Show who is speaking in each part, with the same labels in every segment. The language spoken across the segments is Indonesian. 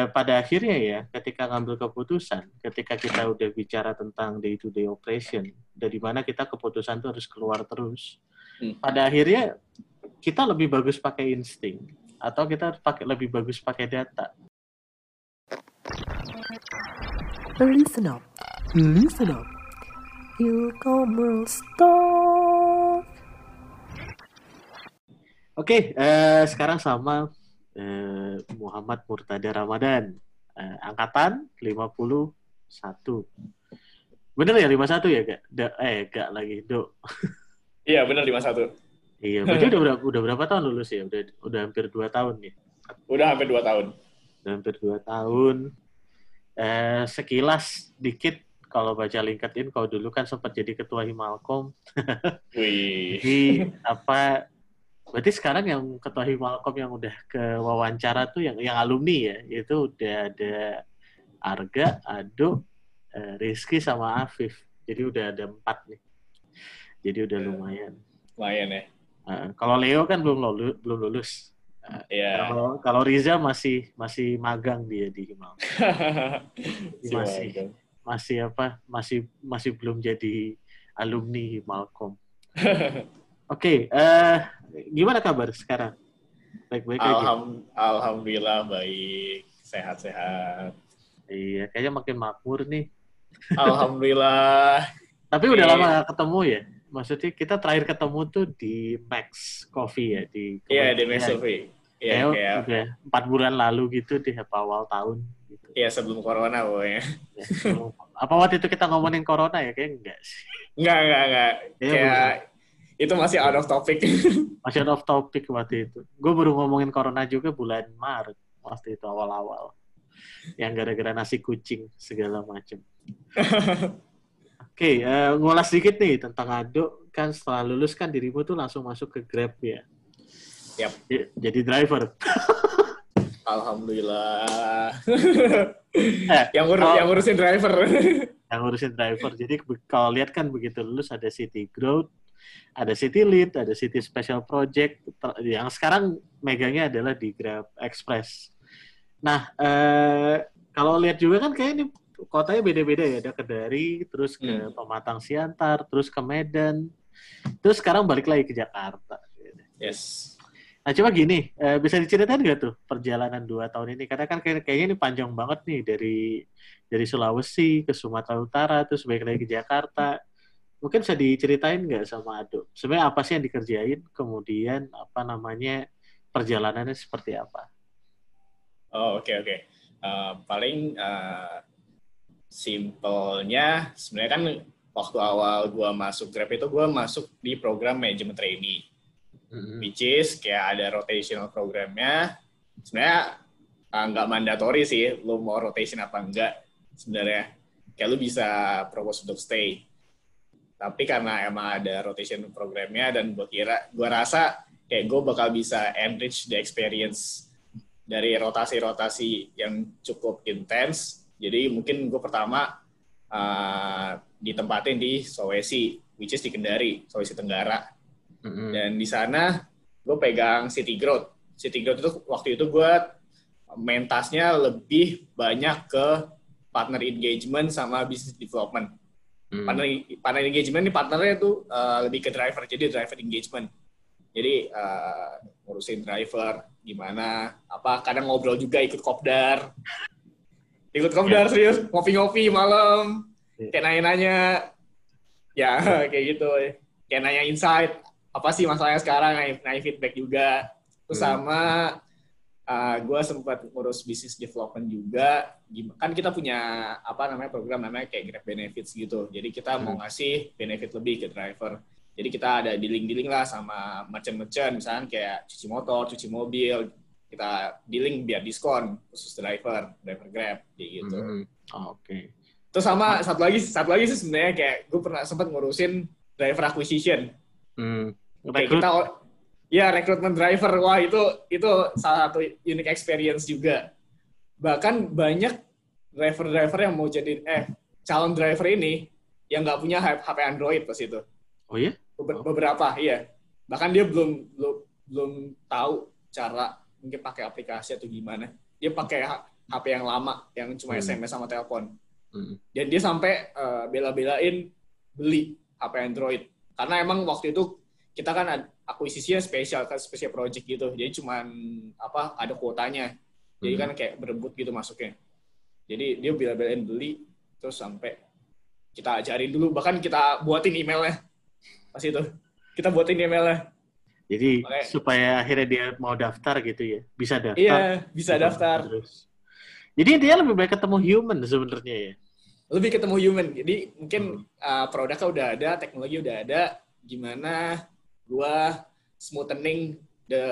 Speaker 1: eh, pada akhirnya ya ketika ngambil keputusan, ketika kita udah bicara tentang day to day operation, dari mana kita keputusan itu harus keluar terus.
Speaker 2: Hmm.
Speaker 1: Pada akhirnya kita lebih bagus pakai insting atau kita pakai lebih bagus pakai data.
Speaker 3: Listen up, listen up. E-commerce talk.
Speaker 1: Oke, eh, sekarang sama eh, Muhammad Murtada Ramadan, eh, angkatan 51. Bener ya 51 ya, Kak? Da, eh, Kak lagi, Do.
Speaker 2: Iya, benar 51.
Speaker 1: Iya, berarti udah berapa, udah berapa tahun lulus ya? Udah udah hampir 2 tahun nih.
Speaker 2: Udah hampir 2 tahun.
Speaker 1: Udah hampir 2 tahun. Eh, sekilas dikit kalau baca LinkedIn, kalau dulu kan sempat jadi ketua Himalcom.
Speaker 2: Wih.
Speaker 1: Jadi apa berarti sekarang yang ketua Himalcom yang udah ke wawancara tuh yang yang alumni ya, itu udah ada Arga, Ado, eh, Rizky sama Afif. Jadi udah ada empat nih. Jadi udah
Speaker 2: Ya.
Speaker 1: lumayan.
Speaker 2: Lumayan ya.
Speaker 1: Eh, kalau Leo kan belum lulus, belum lulus.
Speaker 2: Iya.
Speaker 1: Kalau kalau Riza masih masih magang dia di Himalcom.
Speaker 2: Si
Speaker 1: Masih. Masih apa? Masih masih belum jadi alumni Himalcom. Oke, eh gimana kabar sekarang? Baik-baik aja.
Speaker 2: Alham- Alhamdulillah baik. Sehat-sehat.
Speaker 1: Iya, kayaknya makin makmur nih.
Speaker 2: Alhamdulillah.
Speaker 1: Tapi udah
Speaker 2: Iya.
Speaker 1: lama gak ketemu ya? Maksudnya kita terakhir ketemu tuh di Max Coffee ya di
Speaker 2: Iya, di
Speaker 1: Kementerian.
Speaker 2: Mesofi. Iya,
Speaker 1: Kayak empat bulan lalu gitu di awal tahun. Gitu.
Speaker 2: Iya, sebelum corona pokoknya.
Speaker 1: Ya, apa waktu itu kita ngomongin corona ya? Kayak enggak sih.
Speaker 2: Enggak, enggak, enggak.
Speaker 1: Iya,
Speaker 2: Kayak itu masih out of topic.
Speaker 1: Masih off topic waktu itu. Gue baru ngomongin corona juga bulan Maret waktu itu awal-awal. Yang gara-gara nasi kucing segala macem. Oke, eh, ngulas dikit nih tentang Ado. Kan setelah lulus kan dirimu tuh langsung masuk ke Grab ya.
Speaker 2: Yap.
Speaker 1: J- Jadi driver.
Speaker 2: Alhamdulillah.
Speaker 1: Eh,
Speaker 2: yang ngurus
Speaker 1: oh.
Speaker 2: yang ngurusin driver.
Speaker 1: yang ngurusin driver. Jadi kalau lihat kan begitu lulus ada City Growth, ada City Lead, ada City Special Project. Yang sekarang megangnya adalah di Grab Express. Nah, eh, kalau lihat juga kan kayak ini kotanya beda-beda ya. Ada Kedari, terus ke
Speaker 2: Hmm.
Speaker 1: Pematang Siantar, terus ke Medan, terus sekarang balik lagi ke Jakarta.
Speaker 2: Yes.
Speaker 1: Nah, coba gini, eh, bisa diceritain nggak tuh perjalanan dua tahun ini? Karena kan kayak- kayaknya ini panjang banget nih dari dari Sulawesi ke Sumatera Utara, terus balik lagi ke Jakarta. Mungkin bisa diceritain nggak sama Ado? Sebenarnya apa sih yang dikerjain? Kemudian apa namanya perjalanannya seperti apa?
Speaker 2: Oh, oke oke. Eh, paling eh, simpelnya sebenarnya kan waktu awal gua masuk Grab itu gua masuk di program manajemen trainee. which is kayak ada rotational programnya. Sebenarnya uh, nggak mandatory sih, lo mau rotation apa enggak sebenarnya. Kayak lo bisa propose untuk stay. Tapi karena emang ada rotation programnya dan gue kira, gue rasa kayak gue bakal bisa enrich the experience dari rotasi-rotasi yang cukup intens. Jadi mungkin gue pertama uh, ditempatin di Sulawesi, which is di Kendari, Sulawesi Tenggara
Speaker 1: Mm-mm.
Speaker 2: dan di sana gue pegang City Growth. City Growth itu waktu itu gue main tasknya lebih banyak ke partner engagement sama business development.
Speaker 1: Mm.
Speaker 2: Partner, partner engagement ini partnernya tuh uh, lebih ke driver, jadi driver engagement. Jadi uh, ngurusin driver gimana, apa kadang ngobrol juga ikut kopdar, ikut kopdar serius, ngopi-ngopi malam,
Speaker 1: Iya.
Speaker 2: kayak nanya-nanya, ya kayak gitu, kayak nanya insight, apa sih masalahnya sekarang, nanya, nanya feedback juga. Terus
Speaker 1: Hmm.
Speaker 2: sama gue sempat ngurus business development juga. Kan kita punya apa namanya program namanya kayak Grab Benefits gitu. Jadi kita mau
Speaker 1: Hmm.
Speaker 2: ngasih benefit lebih ke driver. Jadi kita ada dealing-dealing lah sama merchant-merchant, misalnya kayak cuci motor, cuci mobil. Kita dealing biar diskon khusus driver, driver Grab, kayak gitu.
Speaker 1: Mm-mm. Oh, Oke.
Speaker 2: Terus sama satu lagi, satu lagi sih sebenarnya kayak gue pernah sempat ngurusin driver acquisition.
Speaker 1: Mm.
Speaker 2: Kayak kita ya rekrutmen driver wah itu itu salah satu unique experience juga bahkan banyak driver-driver yang mau jadi eh calon driver ini yang nggak punya HP Android pas itu
Speaker 1: Oh iya?
Speaker 2: Beber-
Speaker 1: Oh.
Speaker 2: beberapa iya bahkan dia belum belum belum tahu cara mungkin pakai aplikasi atau gimana dia pakai HP yang lama yang cuma
Speaker 1: Hmm.
Speaker 2: SMS sama telepon.
Speaker 1: Hmm.
Speaker 2: Dan dia sampai eh, bela-belain beli HP Android karena emang waktu itu kita kan akuisisinya spesial kan spesial project gitu. Jadi cuman apa ada kuotanya. Jadi
Speaker 1: Hmm.
Speaker 2: kan kayak berebut gitu masuknya. Jadi dia bela-belain beli terus sampai kita ajarin dulu bahkan kita buatin emailnya pas itu kita buatin emailnya
Speaker 1: Jadi
Speaker 2: Makanya-
Speaker 1: supaya akhirnya dia mau daftar gitu ya, bisa daftar.
Speaker 2: iya bisa daftar
Speaker 1: Terus. Jadi dia lebih baik ketemu human sebenarnya ya.
Speaker 2: lebih ketemu human jadi mungkin
Speaker 1: Hmm.
Speaker 2: uh, produknya udah ada teknologi udah ada gimana gua smoothening the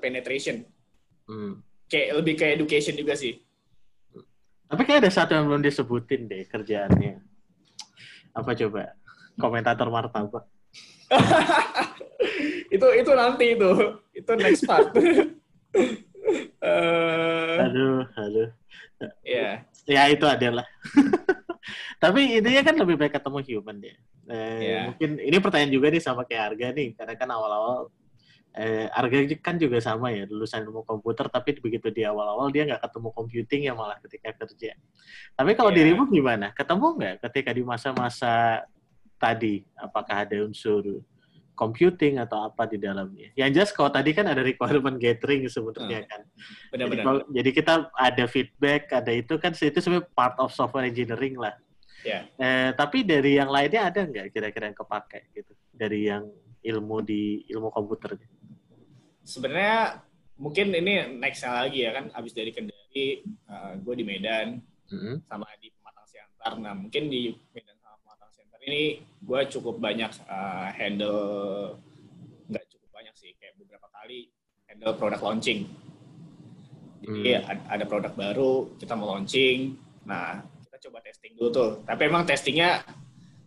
Speaker 2: penetration
Speaker 1: Hmm.
Speaker 2: kayak lebih ke education juga sih
Speaker 1: Tapi kayak ada satu yang belum disebutin deh kerjaannya. Apa coba? Komentator martabak.
Speaker 2: itu itu nanti itu itu next part Eh,
Speaker 1: Aduh, aduh.
Speaker 2: ya
Speaker 1: Ya itu adalah. Tapi intinya kan lebih baik ketemu human deh. Eh,
Speaker 2: Iya.
Speaker 1: Mungkin ini pertanyaan juga nih sama kayak Arga nih, karena kan awal-awal eh, Arga kan juga sama ya lulusan ilmu komputer, tapi begitu di awal-awal dia nggak ketemu computing ya malah ketika kerja. Tapi kalau
Speaker 2: Iya.
Speaker 1: dirimu gimana? Ketemu nggak ketika di masa-masa tadi? Apakah ada unsur computing atau apa di dalamnya? Yang jelas kalau tadi kan ada requirement gathering sebenarnya kan. Jadi,
Speaker 2: benar-benar
Speaker 1: kalau- jadi kita ada feedback, ada itu kan itu sebenarnya part of software engineering lah.
Speaker 2: Ya.
Speaker 1: Eh, tapi dari yang lainnya ada nggak kira-kira yang kepake gitu? Dari yang ilmu di ilmu komputer?
Speaker 2: sebenarnya mungkin ini nextnya lagi ya kan abis dari Kendari gue di Medan sama di Pematang Siantar. Nah, mungkin di Medan sama Pematang Siantar ini gue cukup banyak uh, handle, nggak cukup banyak sih, kayak beberapa kali handle product launching. Jadi
Speaker 1: Hmm.
Speaker 2: ad- ada produk baru, kita mau launching, nah kita coba testing dulu tuh. Tapi emang testingnya,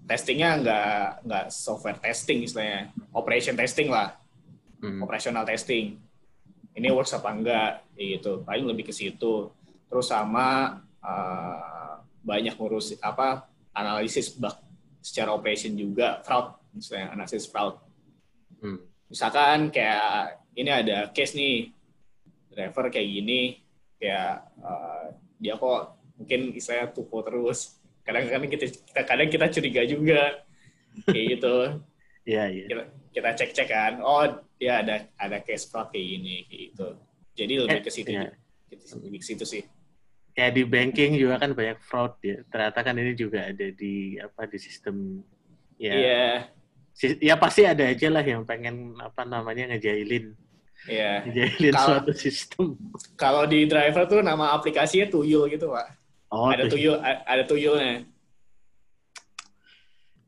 Speaker 2: testingnya nggak nggak software testing istilahnya, operation testing lah
Speaker 1: Hmm.
Speaker 2: operational testing. Ini works apa enggak, gitu. Paling lebih ke situ. Terus sama uh, banyak ngurus apa analisis bug secara operation juga, fraud, misalnya analisis fraud.
Speaker 1: Hmm.
Speaker 2: Misalkan kayak ini ada case nih, driver kayak gini, kayak uh, dia kok mungkin istilahnya tupo terus. Kadang-kadang kita, kita kadang kita curiga juga, kayak gitu
Speaker 1: Iya, iya.
Speaker 2: kita, kita cek cek kan oh dia ada ada case fraud kayak gini kayak gitu jadi lebih ke situ
Speaker 1: Iya.
Speaker 2: lebih ke situ sih
Speaker 1: Kayak di banking juga kan banyak fraud ya. Ternyata kan ini juga ada di apa di sistem ya.
Speaker 2: iya
Speaker 1: si- Ya pasti ada aja lah yang pengen apa namanya ngejailin
Speaker 2: iya
Speaker 1: ngejailin
Speaker 2: Kalau-
Speaker 1: suatu sistem.
Speaker 2: kalau di driver tuh nama aplikasinya tuyul gitu pak
Speaker 1: Oh,
Speaker 2: ada tuyul ada tuyulnya.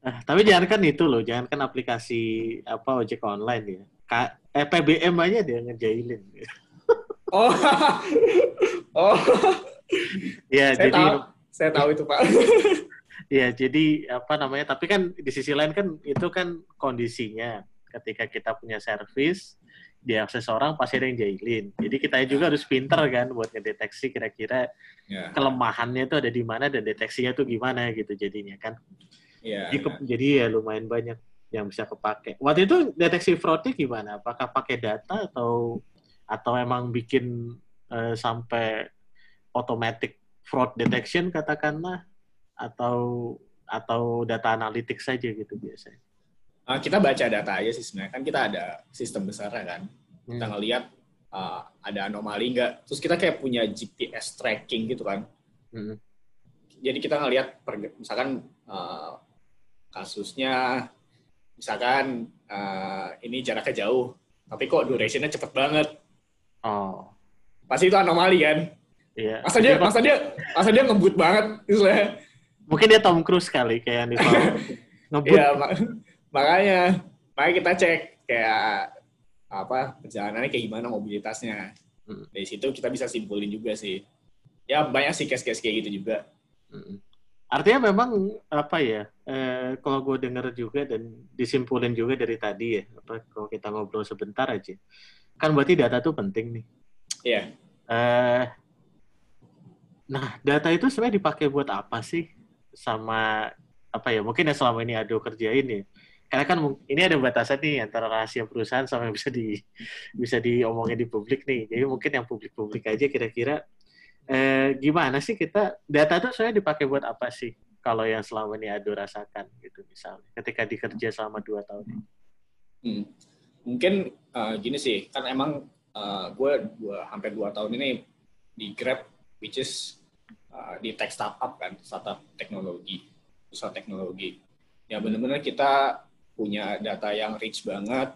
Speaker 1: Ah, tapi jangan kan itu loh, jangan kan aplikasi apa ojek online ya. Ka eh, PBM aja dia ngejailin.
Speaker 2: oh. Oh.
Speaker 1: Ya,
Speaker 2: saya
Speaker 1: jadi
Speaker 2: tahu. Saya tahu itu pak.
Speaker 1: Ya jadi apa namanya? Tapi kan di sisi lain kan itu kan kondisinya. Ketika kita punya servis diakses orang pasti ada yang jailin. Jadi kita juga harus pinter kan buat ngedeteksi kira-kira
Speaker 2: ya
Speaker 1: kelemahannya itu ada di mana dan deteksinya tuh gimana gitu jadinya kan.
Speaker 2: ya
Speaker 1: Jadi, ke- jadi ya lumayan banyak yang bisa kepake. Waktu itu deteksi fraudnya gimana? Apakah pakai data atau atau emang bikin eh, sampai automatic fraud detection katakanlah atau atau data analitik saja gitu biasanya?
Speaker 2: Ah, kita baca data aja sih sebenarnya. Kan kita ada sistem besar kan. Kita
Speaker 1: Hmm.
Speaker 2: ngelihat ah, ada anomali nggak. Terus kita kayak punya GPS tracking gitu kan.
Speaker 1: Hmm.
Speaker 2: jadi kita ngelihat misalkan uh, kasusnya misalkan uh, ini jaraknya jauh tapi kok durationnya cepet banget.
Speaker 1: Oh,
Speaker 2: pasti itu anomali kan?
Speaker 1: Iya.
Speaker 2: masa dia masa dia masa dia ngebut banget istilahnya.
Speaker 1: Mungkin dia Tom Cruise kali kayak yang di.
Speaker 2: Iya, mak- makanya makanya kita cek kayak apa perjalanannya kayak gimana mobilitasnya
Speaker 1: Hmm.
Speaker 2: dari situ kita bisa simpulin juga sih ya banyak sih case-case kayak gitu juga
Speaker 1: Mm. Artinya memang apa ya? Eh, kalau gue denger juga dan disimpulin juga dari tadi ya, apa kalau kita ngobrol sebentar aja, kan berarti data tuh penting nih.
Speaker 2: Iya.
Speaker 1: Eh, nah data itu sebenarnya dipakai buat apa sih? Sama apa ya? Mungkin yang selama ini Ado kerjain ya. Karena kan ini ada batasan nih antara rahasia perusahaan sama yang bisa di bisa diomongin di publik nih. Jadi mungkin yang publik-publik aja kira-kira eh, gimana sih kita data itu sebenarnya dipakai buat apa sih? Kalau yang selama ini Ado rasakan gitu misalnya, ketika dikerja selama dua tahun ini.
Speaker 2: Hmm. Mungkin uh, gini sih, kan emang uh, gue gua hampir dua tahun ini di Grab, which is uh, di tech startup kan, startup teknologi, usaha teknologi. Ya benar-benar kita punya data yang rich banget,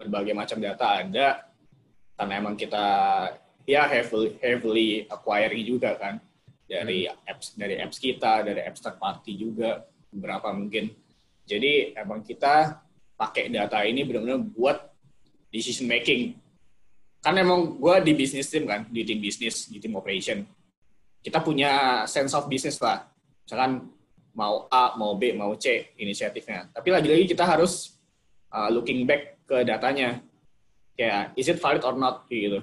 Speaker 2: berbagai macam data ada, karena emang kita ya heavily, heavily acquiring juga kan dari hmm. apps dari apps kita dari apps third party juga beberapa mungkin. Jadi emang kita pakai data ini benar-benar buat decision making. Kan emang gue di bisnis tim kan di tim bisnis di tim operation. Kita punya sense of business lah. Misalkan mau A mau B mau C inisiatifnya tapi lagi-lagi kita harus uh, looking back ke datanya kayak is it valid or not gitu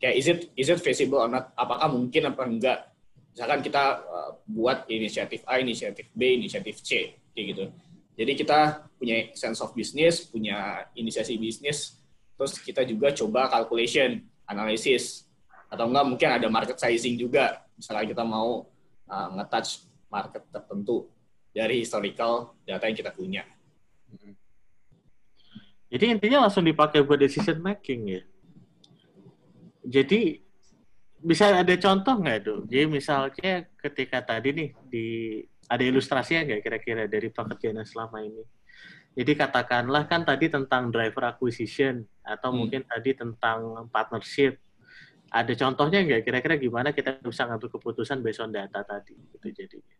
Speaker 2: kayak is it is it feasible or not? Apakah mungkin apa enggak? Misalkan kita uh, buat inisiatif A, inisiatif B, inisiatif C, kayak gitu. Jadi kita punya sense of business, punya inisiasi bisnis, terus kita juga coba calculation, analisis, atau enggak mungkin ada market sizing juga. Misalnya kita mau uh, nge-touch market tertentu dari historical data yang kita punya.
Speaker 1: Jadi intinya langsung dipakai buat decision making ya? jadi bisa ada contoh nggak tuh? Jadi misalnya ketika tadi nih di ada ilustrasinya nggak kira-kira dari pekerjaan selama ini? Jadi katakanlah kan tadi tentang driver acquisition atau hmm. mungkin tadi tentang partnership. Ada contohnya nggak kira-kira gimana kita bisa ngambil keputusan based on data tadi gitu jadinya?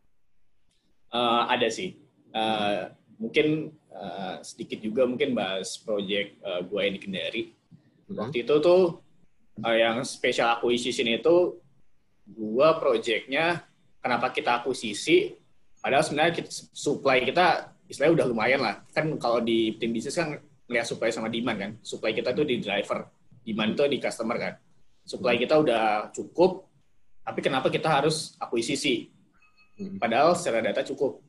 Speaker 2: Uh, ada sih. Uh, mungkin uh, sedikit juga mungkin bahas project uh, gue yang di Kendari. Hmm. Waktu itu tuh uh, yang special acquisition itu dua projectnya kenapa kita akuisisi padahal sebenarnya kita, supply kita istilahnya udah lumayan lah kan kalau di tim bisnis kan lihat supply sama demand kan supply kita tuh di driver demand tuh di customer kan supply kita udah cukup tapi kenapa kita harus akuisisi. Padahal secara data cukup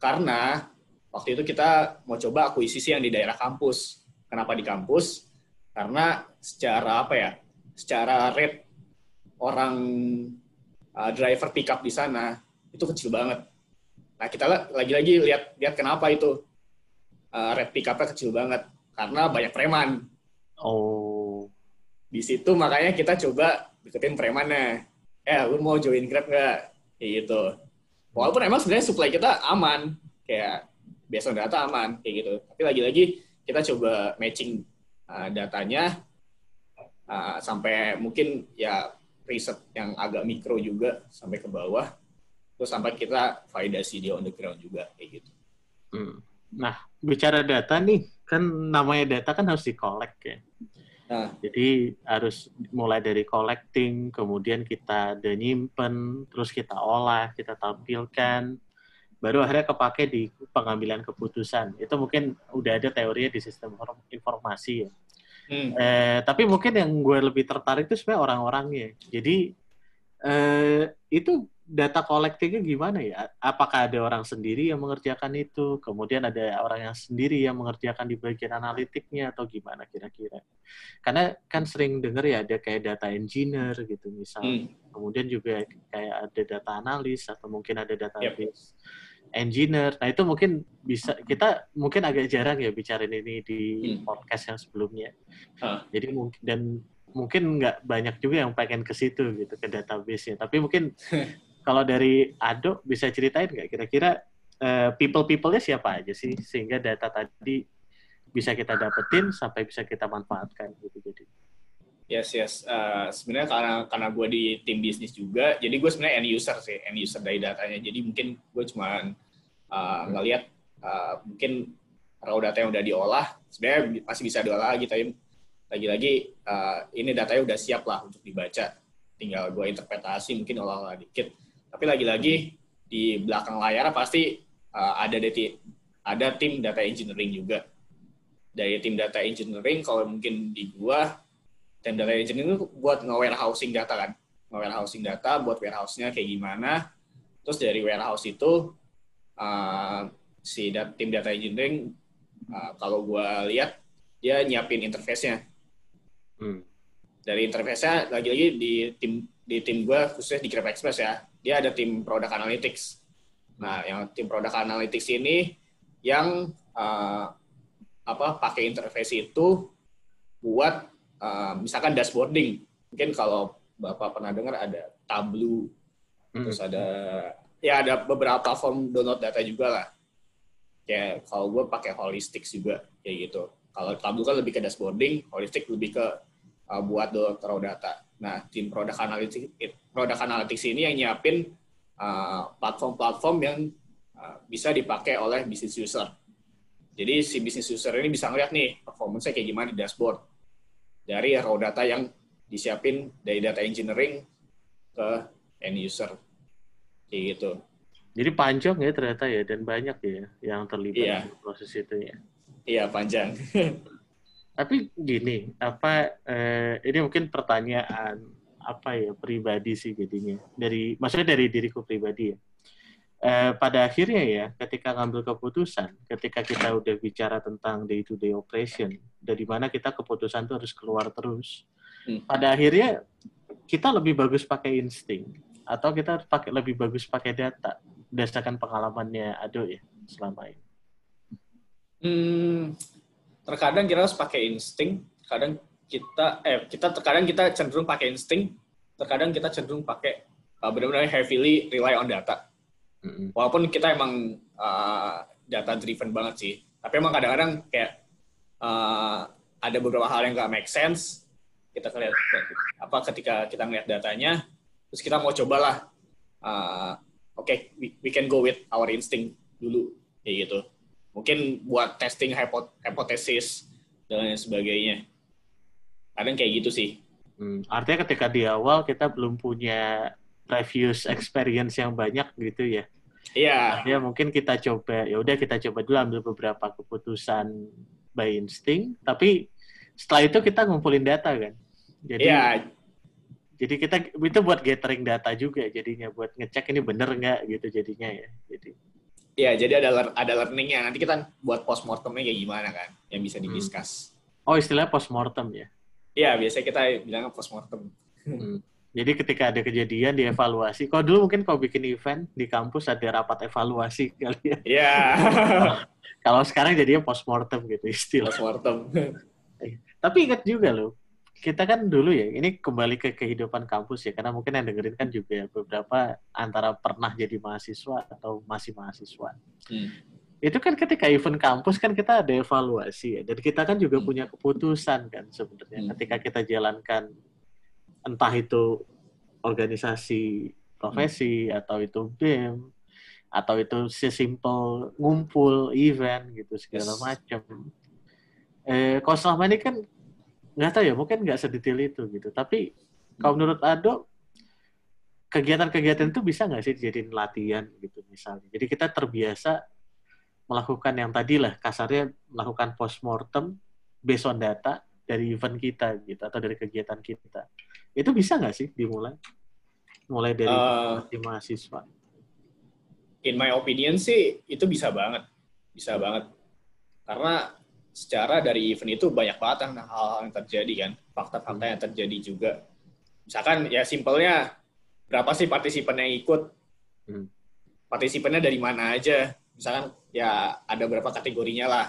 Speaker 2: karena waktu itu kita mau coba akuisisi yang di daerah kampus kenapa di kampus karena secara apa ya secara rate orang uh, driver pickup di sana itu kecil banget. Nah kita lagi-lagi lihat lihat kenapa itu uh, rate pickupnya kecil banget karena banyak preman.
Speaker 1: Oh.
Speaker 2: Di situ makanya kita coba deketin premannya. Eh, lu mau join Grab nggak? Kayak gitu. Walaupun emang sebenarnya supply kita aman, kayak biasa data aman, kayak gitu. Tapi lagi-lagi kita coba matching uh, datanya uh, sampai mungkin ya riset yang agak mikro juga sampai ke bawah terus sampai kita validasi di on the ground juga kayak gitu.
Speaker 1: Hmm. Nah bicara data nih kan namanya data kan harus di collect ya. Nah. Jadi harus mulai dari collecting, kemudian kita ada nyimpen, terus kita olah, kita tampilkan, baru akhirnya kepake di pengambilan keputusan. Itu mungkin udah ada teorinya di sistem informasi ya. Hmm. Eh, tapi mungkin yang gue lebih tertarik itu sebenarnya orang-orangnya. Jadi eh, itu data collectingnya gimana ya? Apakah ada orang sendiri yang mengerjakan itu, kemudian ada orang yang sendiri yang mengerjakan di bagian analitiknya atau gimana kira-kira? Karena kan sering dengar ya ada kayak data engineer gitu misal, hmm. kemudian juga kayak ada data analis atau mungkin ada database. Yep engineer. Nah itu mungkin bisa kita mungkin agak jarang ya bicarain ini di hmm. podcast yang sebelumnya. Huh. Jadi mungkin dan mungkin nggak banyak juga yang pengen ke situ gitu ke database-nya. Tapi mungkin kalau dari Ado bisa ceritain nggak kira-kira uh, people-people-nya siapa aja sih sehingga data tadi bisa kita dapetin sampai bisa kita manfaatkan gitu jadi.
Speaker 2: Yes, yes. Uh, sebenarnya karena karena gue di tim bisnis juga, jadi gue sebenarnya end user sih, end user dari datanya. Jadi mungkin gue cuma uh, ngelihat uh, mungkin raw data yang udah diolah sebenarnya masih bisa diolah lagi tapi lagi-lagi uh, ini datanya udah siap lah untuk dibaca tinggal gue interpretasi mungkin olah-olah dikit tapi lagi-lagi di belakang layar pasti uh, ada data ada tim data engineering juga dari tim data engineering kalau mungkin di gua tim data engineering itu buat nge-warehousing data kan nge-warehousing data buat warehouse-nya kayak gimana terus dari warehouse itu uh, si dat tim data engineering uh, kalau gue lihat dia nyiapin interface-nya. Hmm. dari interface-nya lagi-lagi di tim di tim gue khususnya di Grab Express ya, dia ada tim product analytics. Nah, yang tim product analytics ini yang uh, apa pakai interface itu buat uh, misalkan dashboarding. Mungkin kalau Bapak pernah dengar ada Tableau, hmm. terus ada ya ada beberapa form download data juga lah. Kayak kalau gue pakai Holistics juga kayak gitu. Kalau Tableau kan lebih ke dashboarding, Holistic lebih ke uh, buat download raw data. Nah, tim product analytics, product analytics ini yang nyiapin uh, platform-platform uh, yang uh, bisa dipakai oleh business user. Jadi si business user ini bisa ngeliat nih performance-nya kayak gimana di dashboard dari raw data yang disiapin dari data engineering ke end user. Kayak gitu.
Speaker 1: Jadi panjang ya ternyata ya dan banyak ya yang terlibat iya. di proses itu ya.
Speaker 2: Iya panjang.
Speaker 1: Tapi gini, apa eh, ini mungkin pertanyaan apa ya pribadi sih jadinya dari maksudnya dari diriku pribadi ya. Eh, pada akhirnya ya, ketika ngambil keputusan, ketika kita udah bicara tentang day to day operation, dari mana kita keputusan tuh harus keluar terus. Hmm. Pada akhirnya kita lebih bagus pakai insting atau kita pakai lebih bagus pakai data berdasarkan pengalamannya Ado ya selama ini.
Speaker 2: Hmm, terkadang kita harus pakai insting, kadang kita eh kita terkadang kita cenderung pakai insting, terkadang kita cenderung pakai uh, benar-benar heavily rely on data. Mm-hmm. Walaupun kita emang uh, data driven banget sih, tapi emang kadang-kadang kayak uh, ada beberapa hal yang nggak make sense. Kita lihat apa ketika kita ngeliat datanya, terus kita mau cobalah, uh, oke, okay, we, we can go with our instinct dulu, kayak gitu mungkin buat testing hipotesis dan lain sebagainya. Kadang kayak gitu sih.
Speaker 1: Hmm, artinya ketika di awal kita belum punya previous experience yang banyak gitu ya.
Speaker 2: Iya.
Speaker 1: Ya mungkin kita coba ya udah kita coba dulu ambil beberapa keputusan by instinct, tapi setelah itu kita ngumpulin data kan. Jadi Iya. Jadi kita itu buat gathering data juga jadinya buat ngecek ini bener nggak gitu jadinya ya. Jadi
Speaker 2: Iya, jadi ada ada learningnya. Nanti kita buat postmortemnya kayak gimana kan, yang bisa didiskus.
Speaker 1: Hmm. Oh, istilahnya postmortem ya?
Speaker 2: Iya, biasanya kita bilang postmortem.
Speaker 1: Hmm. Jadi ketika ada kejadian dievaluasi. Kalau dulu mungkin kalau bikin event di kampus ada rapat evaluasi kali ya.
Speaker 2: Iya.
Speaker 1: kalau sekarang jadinya postmortem gitu istilah.
Speaker 2: Postmortem.
Speaker 1: Tapi ingat juga loh, kita kan dulu ya, ini kembali ke kehidupan kampus ya, karena mungkin yang dengerin kan juga beberapa antara pernah jadi mahasiswa atau masih mahasiswa. Hmm. Itu kan ketika event kampus kan kita ada evaluasi ya, dan kita kan juga hmm. punya keputusan kan sebenarnya hmm. ketika kita jalankan entah itu organisasi profesi hmm. atau itu BEM atau itu sesimpel ngumpul event gitu segala yes. macam. Eh, kalau selama ini kan nggak tahu ya mungkin nggak sedetail itu gitu. Tapi kalau menurut Ado kegiatan-kegiatan itu bisa nggak sih dijadiin latihan gitu misalnya? Jadi kita terbiasa melakukan yang tadi lah kasarnya melakukan postmortem based on data dari event kita gitu atau dari kegiatan kita. Itu bisa nggak sih dimulai? Mulai dari uh, mahasiswa.
Speaker 2: In my opinion sih itu bisa banget. Bisa banget. Karena secara dari event itu banyak banget hal-hal yang terjadi kan, fakta-fakta yang terjadi juga. Misalkan ya simpelnya berapa sih partisipan yang ikut? Hmm. Partisipannya dari mana aja? Misalkan ya ada berapa kategorinya lah,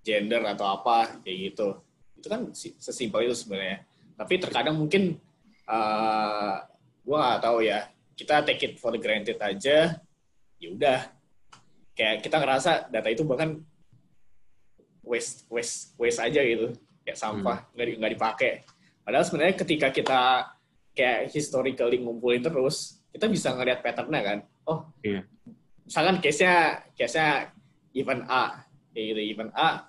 Speaker 2: gender atau apa kayak gitu. Itu kan sesimpel itu sebenarnya. Tapi terkadang mungkin uh, eh, gue nggak tahu ya. Kita take it for granted aja. Ya udah. Kayak kita ngerasa data itu bahkan waste waste waste aja gitu kayak sampah hmm. nggak hmm. nggak dipakai padahal sebenarnya ketika kita kayak historically ngumpulin terus kita bisa ngelihat patternnya kan oh iya. misalkan case nya case nya event A kayak gitu event A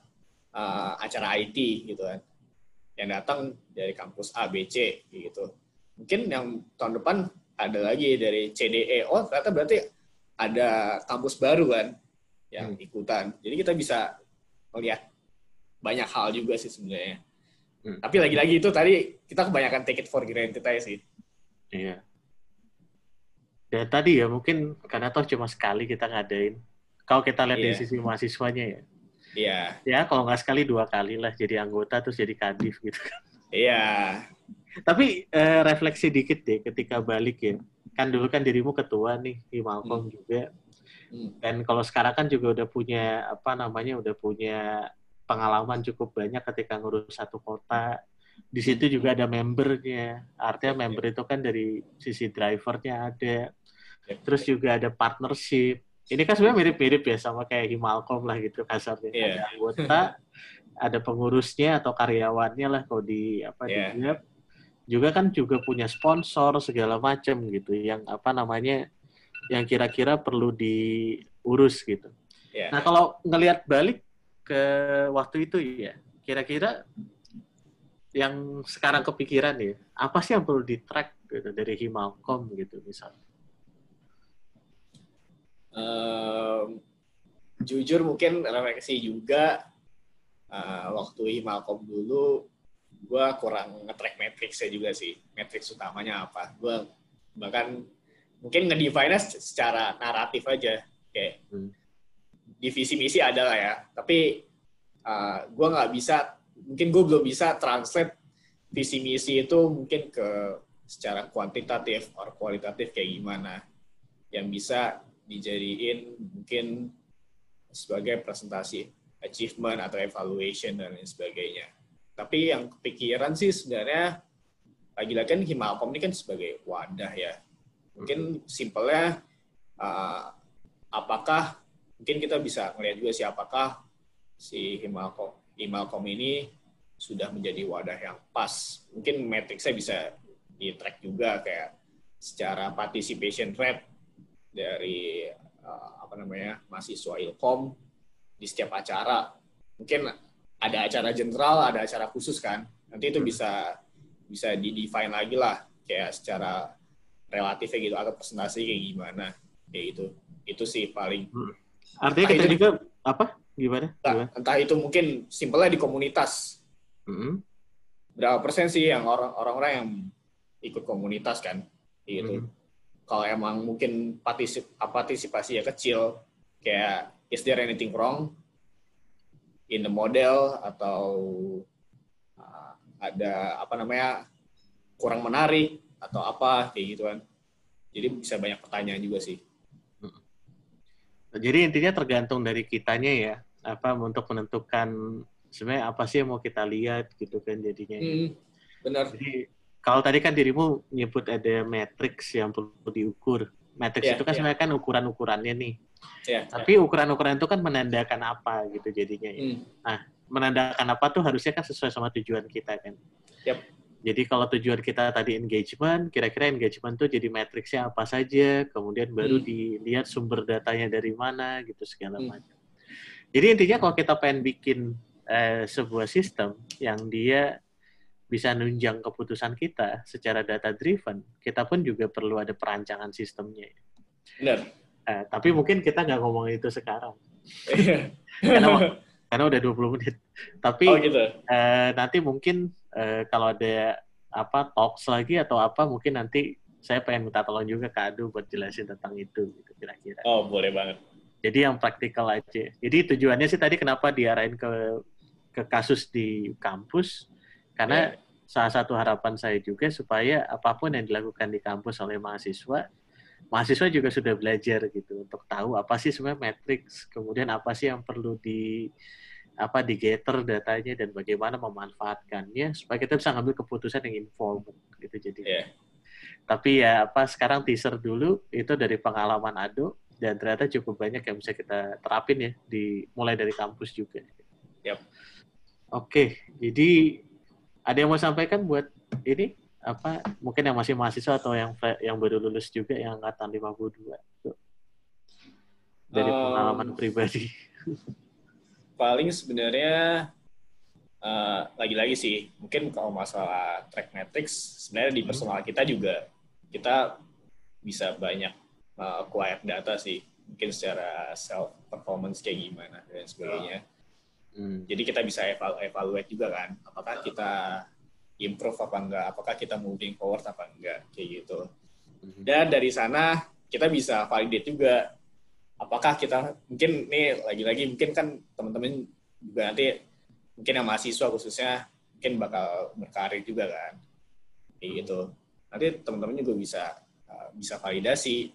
Speaker 2: uh, acara IT gitu kan yang datang dari kampus A B C gitu mungkin yang tahun depan ada lagi dari CDE oh ternyata berarti ada kampus baru kan yang hmm. ikutan jadi kita bisa melihat banyak hal juga sih sebenarnya. Hmm. Tapi lagi-lagi itu tadi kita kebanyakan take it for granted aja sih.
Speaker 1: Iya. Dan tadi ya mungkin karena toh cuma sekali kita ngadain. Kalau kita lihat yeah. dari sisi mahasiswanya ya.
Speaker 2: Iya.
Speaker 1: Yeah. Ya kalau nggak sekali dua kali lah jadi anggota terus jadi kadif gitu kan.
Speaker 2: Iya.
Speaker 1: Tapi eh, refleksi dikit deh ketika balik ya. Kan dulu kan dirimu ketua nih di Malcolm
Speaker 2: Hmm.
Speaker 1: juga.
Speaker 2: Hmm.
Speaker 1: Dan kalau sekarang kan juga udah punya apa namanya udah punya pengalaman cukup banyak ketika ngurus satu kota. Di situ juga ada membernya. Artinya member itu kan dari sisi drivernya ada.
Speaker 2: Yep.
Speaker 1: Terus juga ada partnership. Ini kan sebenarnya mirip-mirip ya sama kayak Himalcom lah gitu kasarnya.
Speaker 2: Iya.
Speaker 1: Ada anggota, ada pengurusnya atau karyawannya lah kalau di apa di
Speaker 2: Iya.
Speaker 1: Grab. Juga kan juga punya sponsor segala macam gitu yang apa namanya yang kira-kira perlu diurus gitu.
Speaker 2: Iya.
Speaker 1: Nah, kalau ngelihat balik ke waktu itu ya, kira-kira yang sekarang kepikiran ya, apa sih yang perlu di-track gitu dari Himalcom gitu misalnya?
Speaker 2: Em, jujur mungkin refleksi juga eh, waktu Himalcom dulu gue kurang nge-track matriksnya juga sih matriks utamanya apa gue bahkan mungkin nge-define secara naratif aja kayak
Speaker 1: Hmm.
Speaker 2: divisi misi ada lah ya tapi gue nggak bisa mungkin gue belum bisa translate visi misi itu mungkin ke secara kuantitatif atau kualitatif kayak gimana yang bisa dijadiin mungkin sebagai presentasi achievement atau evaluation dan lain sebagainya. Tapi yang kepikiran sih sebenarnya lagi-lagi kan Himalcom ini kan sebagai wadah ya. Mungkin simpelnya uh, apakah mungkin kita bisa melihat juga sih apakah si Himalcom Himalcom ini sudah menjadi wadah yang pas. Mungkin matriksnya bisa di-track juga kayak secara participation rate dari uh, apa namanya mahasiswa ilkom di setiap acara. Mungkin ada acara general ada acara khusus kan. Nanti itu bisa bisa di define lagi lah kayak secara relatifnya gitu atau presentasi kayak gimana kayak gitu itu sih paling
Speaker 1: Artinya
Speaker 2: Nah,
Speaker 1: kita
Speaker 2: itu-
Speaker 1: juga apa? Gimana?
Speaker 2: entah,
Speaker 1: Gimana?
Speaker 2: entah itu mungkin simpelnya di komunitas
Speaker 1: Mm-mm.
Speaker 2: berapa persen sih yang orang orang-orang yang ikut komunitas kan gitu
Speaker 1: Mhm.
Speaker 2: kalau emang mungkin partisip partisipasi ya kecil kayak is there anything wrong in the model atau uh, ada apa namanya kurang menarik atau apa kayak gitu kan jadi bisa banyak pertanyaan juga sih
Speaker 1: Jadi intinya tergantung dari kitanya ya, apa untuk menentukan sebenarnya apa sih yang mau kita lihat gitu kan jadinya.
Speaker 2: benar
Speaker 1: Jadi kalau tadi kan dirimu nyebut ada matriks yang perlu diukur. Matriks
Speaker 2: Iya,
Speaker 1: itu kan
Speaker 2: iya.
Speaker 1: sebenarnya kan ukuran-ukurannya nih.
Speaker 2: ya
Speaker 1: Tapi ukuran-ukuran itu kan menandakan apa gitu jadinya. ya.
Speaker 2: Hmm,
Speaker 1: Menandakan apa tuh harusnya kan sesuai sama tujuan kita kan.
Speaker 2: Yap.
Speaker 1: Jadi kalau tujuan kita tadi engagement, kira-kira engagement tuh jadi matriksnya apa saja, kemudian baru
Speaker 2: Hmm.
Speaker 1: dilihat sumber datanya dari mana gitu segala
Speaker 2: Hmm.
Speaker 1: macam. Jadi intinya kalau kita pengen bikin eh, sebuah sistem yang dia bisa nunjang keputusan kita secara data driven, kita pun juga perlu ada perancangan sistemnya.
Speaker 2: benar
Speaker 1: Eh, tapi mungkin kita nggak ngomong itu sekarang, karena, karena udah 20 menit. Tapi
Speaker 2: oh gitu
Speaker 1: eh, nanti mungkin eh, kalau ada apa talks lagi atau apa, mungkin nanti saya pengen minta tolong juga ke Adu buat jelasin tentang itu, gitu kira-kira.
Speaker 2: oh boleh banget
Speaker 1: Jadi yang praktikal aja. Jadi tujuannya sih tadi kenapa diarahin ke ke kasus di kampus karena
Speaker 2: Iya.
Speaker 1: salah satu harapan saya juga supaya apa pun yang dilakukan di kampus oleh mahasiswa, mahasiswa juga sudah belajar gitu untuk tahu apa sih sebenarnya matriks, kemudian apa sih yang perlu di apa di gather datanya dan bagaimana memanfaatkannya supaya kita bisa ngambil keputusan yang informed gitu jadi.
Speaker 2: Iya.
Speaker 1: Tapi ya apa sekarang teaser dulu itu dari pengalaman Ado dan ternyata cukup banyak yang bisa kita terapin ya di mulai dari kampus juga.
Speaker 2: Yap.
Speaker 1: Oke, jadi ada yang mau sampaikan buat ini apa mungkin yang masih mahasiswa atau yang yang baru lulus juga yang angkatan 52 Tuh. dari
Speaker 2: Um,
Speaker 1: pengalaman pribadi.
Speaker 2: paling sebenarnya eh, lagi-lagi sih mungkin kalau masalah track metrics sebenarnya di personal kita juga kita bisa banyak eh, acquire data sih mungkin secara self performance kayak gimana dan sebagainya
Speaker 1: Hmm.
Speaker 2: jadi kita bisa eval evaluate juga kan apakah kita improve apa enggak apakah kita moving forward apa enggak kayak gitu
Speaker 1: Mhm.
Speaker 2: dan dari sana kita bisa validate juga apakah kita mungkin nih lagi-lagi mungkin kan teman-teman juga nanti mungkin yang mahasiswa khususnya mungkin bakal berkarir juga kan. Kayak gitu. Nanti teman-teman juga bisa uh, bisa validasi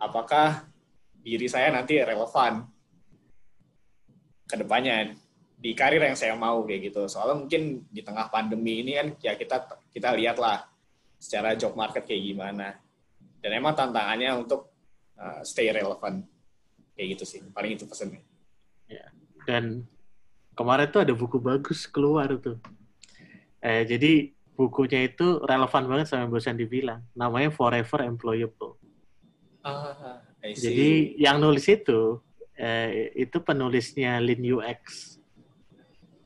Speaker 2: apakah diri saya nanti relevan ke depannya di karir yang saya mau kayak gitu. Soalnya mungkin di tengah pandemi ini kan ya kita kita lihatlah secara job market kayak gimana. Dan emang tantangannya untuk uh, stay relevant kayak gitu sih. Paling itu pesannya.
Speaker 1: Ya. Dan kemarin tuh ada buku bagus keluar tuh. Eh, jadi bukunya itu relevan banget sama yang bosan dibilang. Namanya Forever Employable.
Speaker 2: Ah,
Speaker 1: jadi yang nulis itu eh, itu penulisnya Lean UX.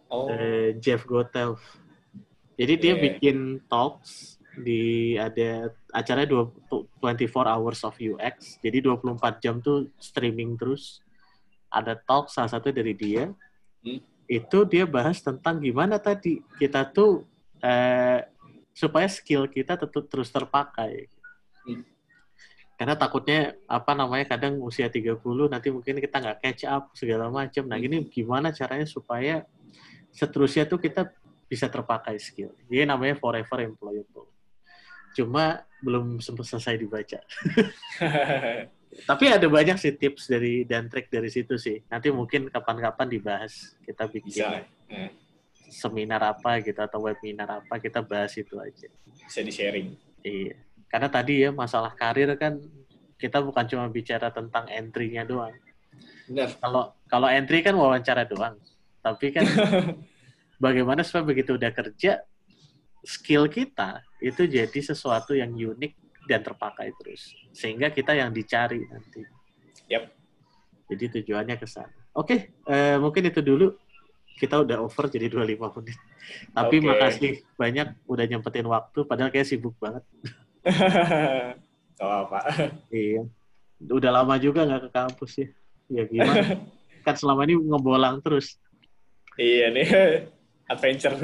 Speaker 2: oh.
Speaker 1: eh, Jeff Gotelf. Jadi dia
Speaker 2: Yeah.
Speaker 1: bikin talks di ada acara 24 hours of UX. Jadi 24 jam tuh streaming terus. Ada talk salah satu dari dia.
Speaker 2: Hmm.
Speaker 1: Itu dia bahas tentang gimana tadi kita tuh eh, supaya skill kita tetap terus terpakai.
Speaker 2: Hmm.
Speaker 1: Karena takutnya apa namanya kadang usia 30 nanti mungkin kita nggak catch up segala macam. Nah,
Speaker 2: Hmm.
Speaker 1: gini gimana caranya supaya seterusnya tuh kita bisa terpakai skill. Jadi namanya forever employable. Cuma belum sempat selesai dibaca. Tapi ada banyak sih tips dari dan trik dari situ sih. Nanti mungkin kapan-kapan dibahas. Kita bikin
Speaker 2: bisa eh,
Speaker 1: seminar apa gitu atau webinar apa kita bahas itu aja.
Speaker 2: bisa di sharing.
Speaker 1: Iya. Karena tadi ya masalah karir kan kita bukan cuma bicara tentang entry-nya doang.
Speaker 2: Benar.
Speaker 1: Kalau kalau entry kan wawancara doang. Tapi kan bagaimana supaya begitu udah kerja skill kita itu jadi sesuatu yang unik dan terpakai terus sehingga kita yang dicari nanti.
Speaker 2: Yap.
Speaker 1: Jadi tujuannya ke sana. Oke, eh, mungkin itu dulu. Kita udah over jadi 25 menit. Tapi
Speaker 2: Oke.
Speaker 1: makasih banyak udah nyempetin waktu padahal kayak sibuk banget.
Speaker 2: Gak apa-apa.
Speaker 1: Iya. Udah lama juga nggak ke kampus ya. Ya gimana? kan selama ini ngebolang terus.
Speaker 2: iya nih, adventure.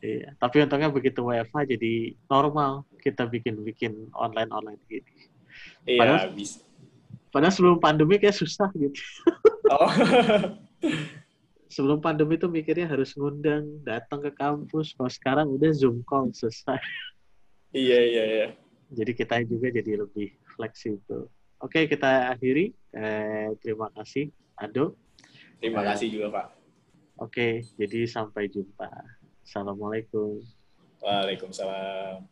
Speaker 1: Iya. Tapi untungnya begitu WFH jadi normal kita bikin-bikin online-online gini.
Speaker 2: iya,
Speaker 1: Padahal-
Speaker 2: bisa.
Speaker 1: Padahal sebelum pandemi kayak susah gitu.
Speaker 2: Oh.
Speaker 1: Sebelum pandemi tuh mikirnya harus ngundang, datang ke kampus. Kalau sekarang udah Zoom call selesai.
Speaker 2: iya, iya, iya.
Speaker 1: Jadi kita juga jadi lebih fleksibel. Oke, kita akhiri. Eh, terima kasih, Ado.
Speaker 2: Terima
Speaker 1: Eh.
Speaker 2: kasih juga, Pak.
Speaker 1: Oke, jadi sampai jumpa. Assalamualaikum.
Speaker 2: Waalaikumsalam.